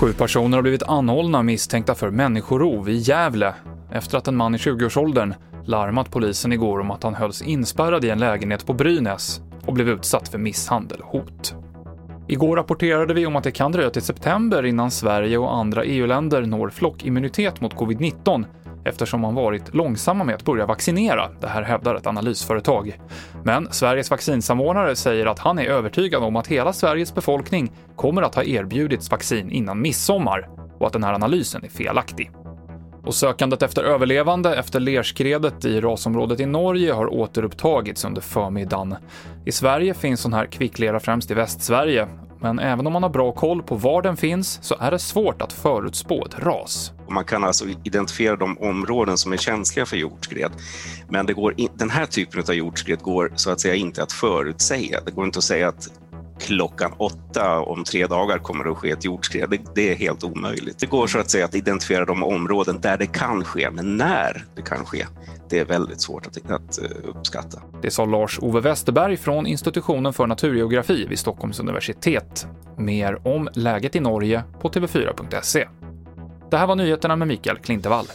Sju personer har blivit anhållna misstänkta för människorov i Gävle efter att en man i 20-årsåldern larmat polisen igår om att han hölls inspärrad i en lägenhet på Brynäs och blev utsatt för misshandel och hot. Igår rapporterade vi om att det kan dröja till september innan Sverige och andra EU-länder når flockimmunitet mot covid-19 eftersom man varit långsamma med att börja vaccinera, det här hävdar ett analysföretag. Men Sveriges vaccinsamordnare säger att han är övertygad om att hela Sveriges befolkning kommer att ha erbjudits vaccin innan midsommar och att den här analysen är felaktig. Och sökandet efter överlevande efter lerskredet i rasområdet i Norge har återupptagits under förmiddagen. I Sverige finns sån här kvicklera främst i Västsverige, men även om man har bra koll på var den finns så är det svårt att förutspå ett ras. Man kan alltså identifiera de områden som är känsliga för jordskred. Men det går in, den här typen av jordskred går så att säga inte att förutsäga. Det går inte att säga att klockan åtta om tre dagar kommer det att ske ett jordskred. Det, det, är helt omöjligt. Det går så att säga att identifiera de områden där det kan ske, men när det kan ske, det är väldigt svårt att, att eh, uppskatta. Det sa Lars-Ove Westerberg från Institutionen för naturgeografi vid Stockholms universitet. Mer om läget i Norge på tv4.se. Det här var nyheterna med Mikael Klintevall.